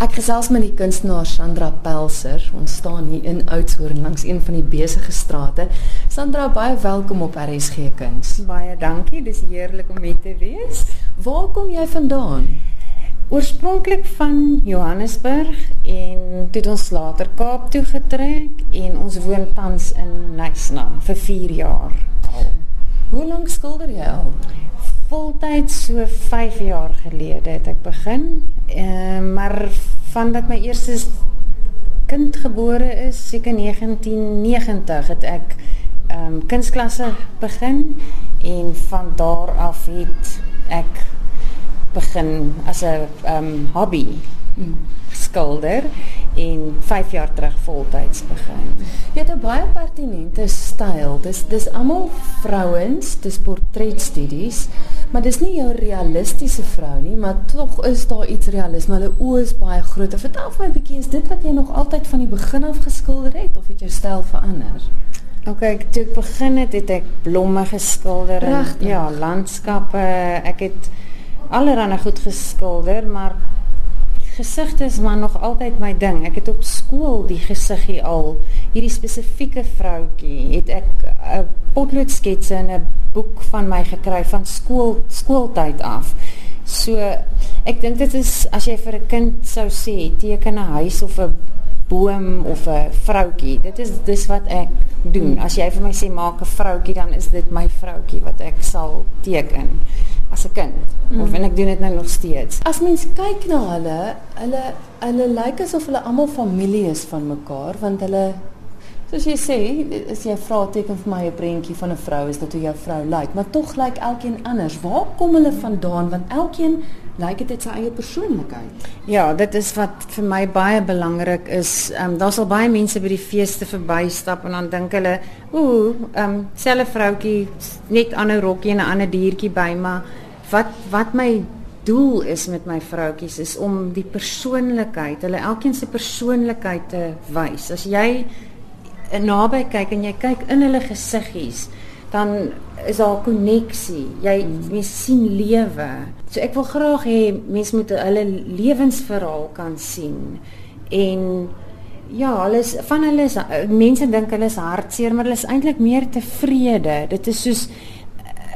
Ek gesels met die kunstenaar Sandra Pelser. Ons staan hier in Oudtshoorn langs een van die besige strate. Sandra, baie welkom op RSG Kuns. Baie dankie. Dis heerlik om hier te wees. Waar kom jy vandaan? Oorspronklik van Johannesburg en toe ons later Kaap toe getrek en ons woon tans in Nysna vir 4 jaar al. Hoe lank skilder jy al? Voltyds so 5 jaar gelede het ek begin. Ehm uh, maar vandat my eerste kind gebore is, seker 1990 het ek ehm um, kunsklasse begin en van daar af het ek begin as 'n ehm um, hobby skilder en 5 jaar terug voltyds begin. Jy het 'n baie pertinente styl. Dis dis almal vrouens, dis portretstudies, maar dis nie jou realistiese vrou nie, maar tog is daar iets realisme. Hulle oë is baie groot. Vertel vir my 'n bietjie, is dit wat jy nog altyd van die begin af geskilder het of het jou styl verander? OK, toe ek begin het, het ek blomme geskilder en Rechtig. ja, landskappe. Ek het allerlei goed geskilder, maar gesigte is maar nog altyd my ding. Ek het op skool die gesiggie al hierdie spesifieke vroutjie het ek 'n potloodsketse in 'n boek van my gekry van skool skooltyd af. So ek dink dit is as jy vir 'n kind sou sê teken 'n huis of 'n boom of 'n vroutjie. Dit is dis wat ek doen. As jy vir my sê maak 'n vroutjie dan is dit my vroutjie wat ek sal teken as 'n kind. Mm. Of en ek doen dit nou nog steeds. As mens kyk na hulle, hulle hulle lyk asof hulle almal familie is van mekaar want hulle soos jy sê, as jy vra teken vir my 'n prentjie van 'n vrou is dit hoe jou vrou lyk, maar tog lyk elkeen anders. Waar kom hulle vandaan want elkeen lyk dit het sy eie persoonlikheid. Ja, dit is wat vir my baie belangrik is. Ehm um, daar sal baie mense by die feeste verbystap en dan dink hulle, ooh, ehm um, selfe vroutjie net ander rokkie en 'n ander diertjie by, maar wat wat my doel is met my vroutjies is om die persoonlikheid, hulle elkeen se persoonlikheid te wys. As jy naby kyk en jy kyk in hulle gesiggies, dan is daar 'n koneksie. Jy mens sien lewe. So ek wil graag hê mense moet hulle lewensverhaal kan sien. En ja, hulle is van hulle is mense dink hulle is hartseer, maar hulle is eintlik meer tevrede. Dit is soos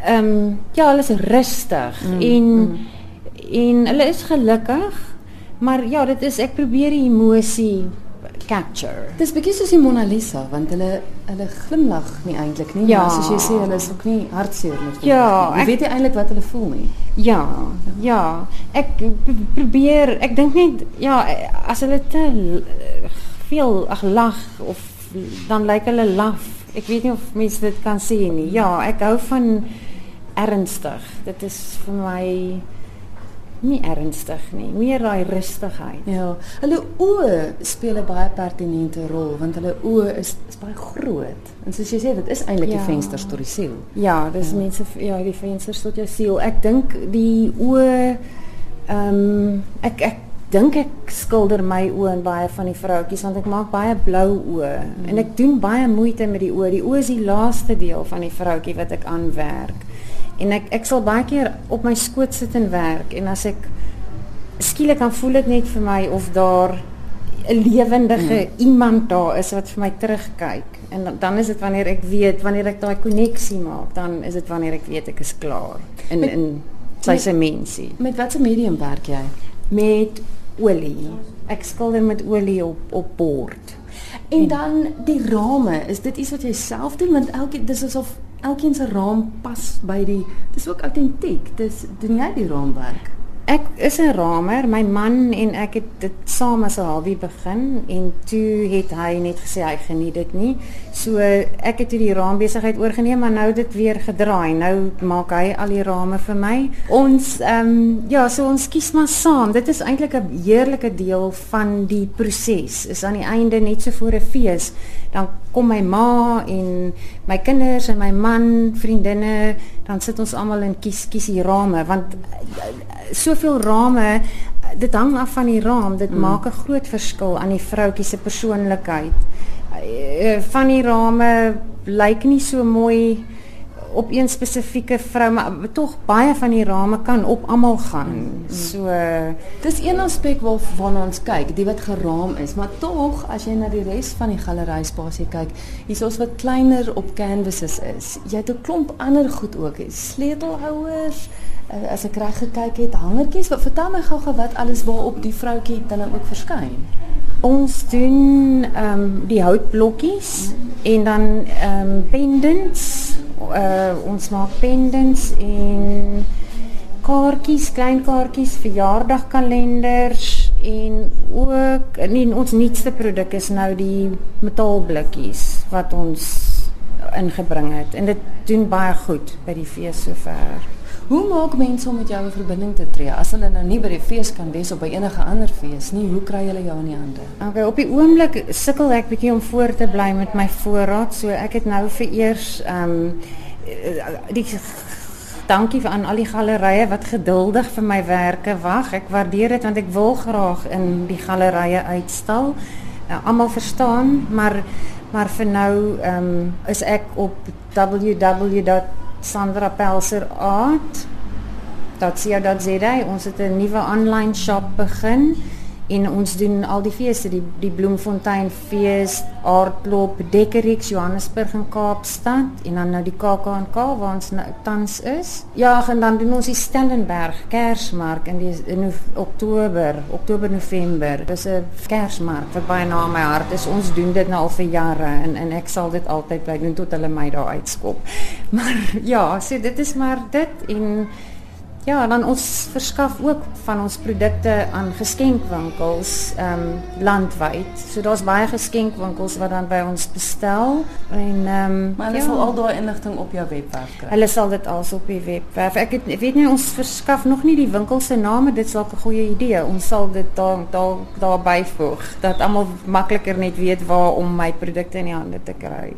ehm um, ja, hulle is rustig mm, en mm. en hulle is gelukkig. Maar ja, dit is ek probeer die emosie capture. Dis bietjie soos die Mona Lisa want hulle hulle glimlag nie eintlik nie, ja. maar soos jy sê hulle is ook nie hartseer nie. Ja, ek weet nie eintlik wat hulle voel nie. Ja, ja. Ek probeer, ek dink net ja, as hulle te veel ag lag of dan lyk hulle laf. Ek weet nie of mense dit kan sien nie. Ja, ek hou van ernstig. Dit is vir my nie ernstig nie, meer daai rustigheid. Ja, hulle oë speel 'n baie pertinente rol want hulle oë is is baie groot. En soos jy sê, dit is eintlik ja. die vensters tot die siel. Ja, dis ja. mense ja, die vensters tot jou siel. Ek dink die oë ehm um, ek ek dink ek skilder my oë in baie van die vroutjies want ek maak baie blou oë mm. en ek doen baie moeite met die oë. Die oë is die laaste deel van die vroutjie wat ek aanwerk. En ek ek sal baie keer op my skoot sit en werk en as ek skielik dan voel dit net vir my of daar 'n lewendige mm. iemand daar is wat vir my terugkyk. En dan, dan is dit wanneer ek weet wanneer ek daai koneksie maak, dan is dit wanneer ek weet ek is klaar in met, in sy se mensie. Met watter medium werk jy? Met olie. Ek skilder met olie op op bord. En, en dan die rame, is dit iets wat jy self doen want elke dis asof elkeen se raam pas by die dis ook autentiek. Dis doen jy die raamwerk? Ek is 'n ramer. My man en ek het dit saam as 'n hobby begin en toe het hy net gesê hy geniet dit nie. So ek het hierdie raambesigheid oorgeneem, maar nou dit weer gedraai. Nou maak hy al die rame vir my. Ons ehm um, ja, so ons kies maar saam. Dit is eintlik 'n heerlike deel van die proses. Is aan die einde net so voor 'n fees, dan kom my ma en my kinders en my man, vriendinne, dan sit ons almal en kies kies die rame want so soveel rame dit hang af van die raam dit mm. maak 'n groot verskil aan die vroutjie se persoonlikheid eh, van die rame lyk nie so mooi op een spesifieke vrou, maar tog baie van die rame kan op almal gaan. So dis een aspek waarna ons kyk, die wat geraam is, maar tog as jy na die res van die galery spasie kyk, hier's ons wat kleiner op canvases is. Jy het 'n klomp ander goed ook, sleutelhouers, uh, as ek reg gekyk het, hangertjies. Wat vertel my gou-gou wat alles waarop die vroutjie dan nou ook verskyn. Ons doen ehm um, die houtblokkies en dan ehm um, pendants. Uh, ons maak pendants en kaartjies, klein kaartjies, verjaardagkalenders en ook nee, ons nuutste produk is nou die metaalblikkies wat ons ingebring het en dit doen baie goed by die fees sover. Hoe maak mense om met jou 'n verbinding te tree as hulle nou nie by die fees kan wees of by enige ander fees nie? Hoe kry hulle jou in die hande? Okay, op die oomblik sukkel ek bietjie om voor te bly met my voorraad, so ek het nou vir eers ehm um, die dankie aan al die gallerye wat geduldig vir my werke wag. Ek waardeer dit want ek wil graag in die gallerye uitstal. Uh, Almal verstaan, maar maar vir nou ehm um, is ek op www Sandra Pelser Art. Dat sien jy dat sê jy ons het 'n nuwe online shop begin en ons doen al die feeste die die Bloemfontein fees, Aardklop, Dekkerix, Johannesburg en Kaapstad en dan nou die KAK&K waar ons nou tans is. Ja, en dan doen ons die Stellenberg Kersmark in die in Oktober, Oktober November. Dis 'n Kersmark wat baie na my hart is. Ons doen dit nou al vir jare en en ek sal dit altyd bly doen tot hulle my daar uitskop. Maar ja, so dit is maar dit en Ja, dan ons verskaf ook van ons produkte aan geskenkwinkels ehm um, landwyd. So daar's baie geskenkwinkels wat dan by ons bestel en ehm um, maar hulle ja, sal al daai inligting op jou webwerf kry. Hulle sal dit als op die webwerf. Ek, het, weet nie ons verskaf nog nie die winkel se name, dit sal 'n goeie idee. Ons sal dit daar daar daar byvoeg dat almal makliker net weet waar om my produkte in die hande te kry.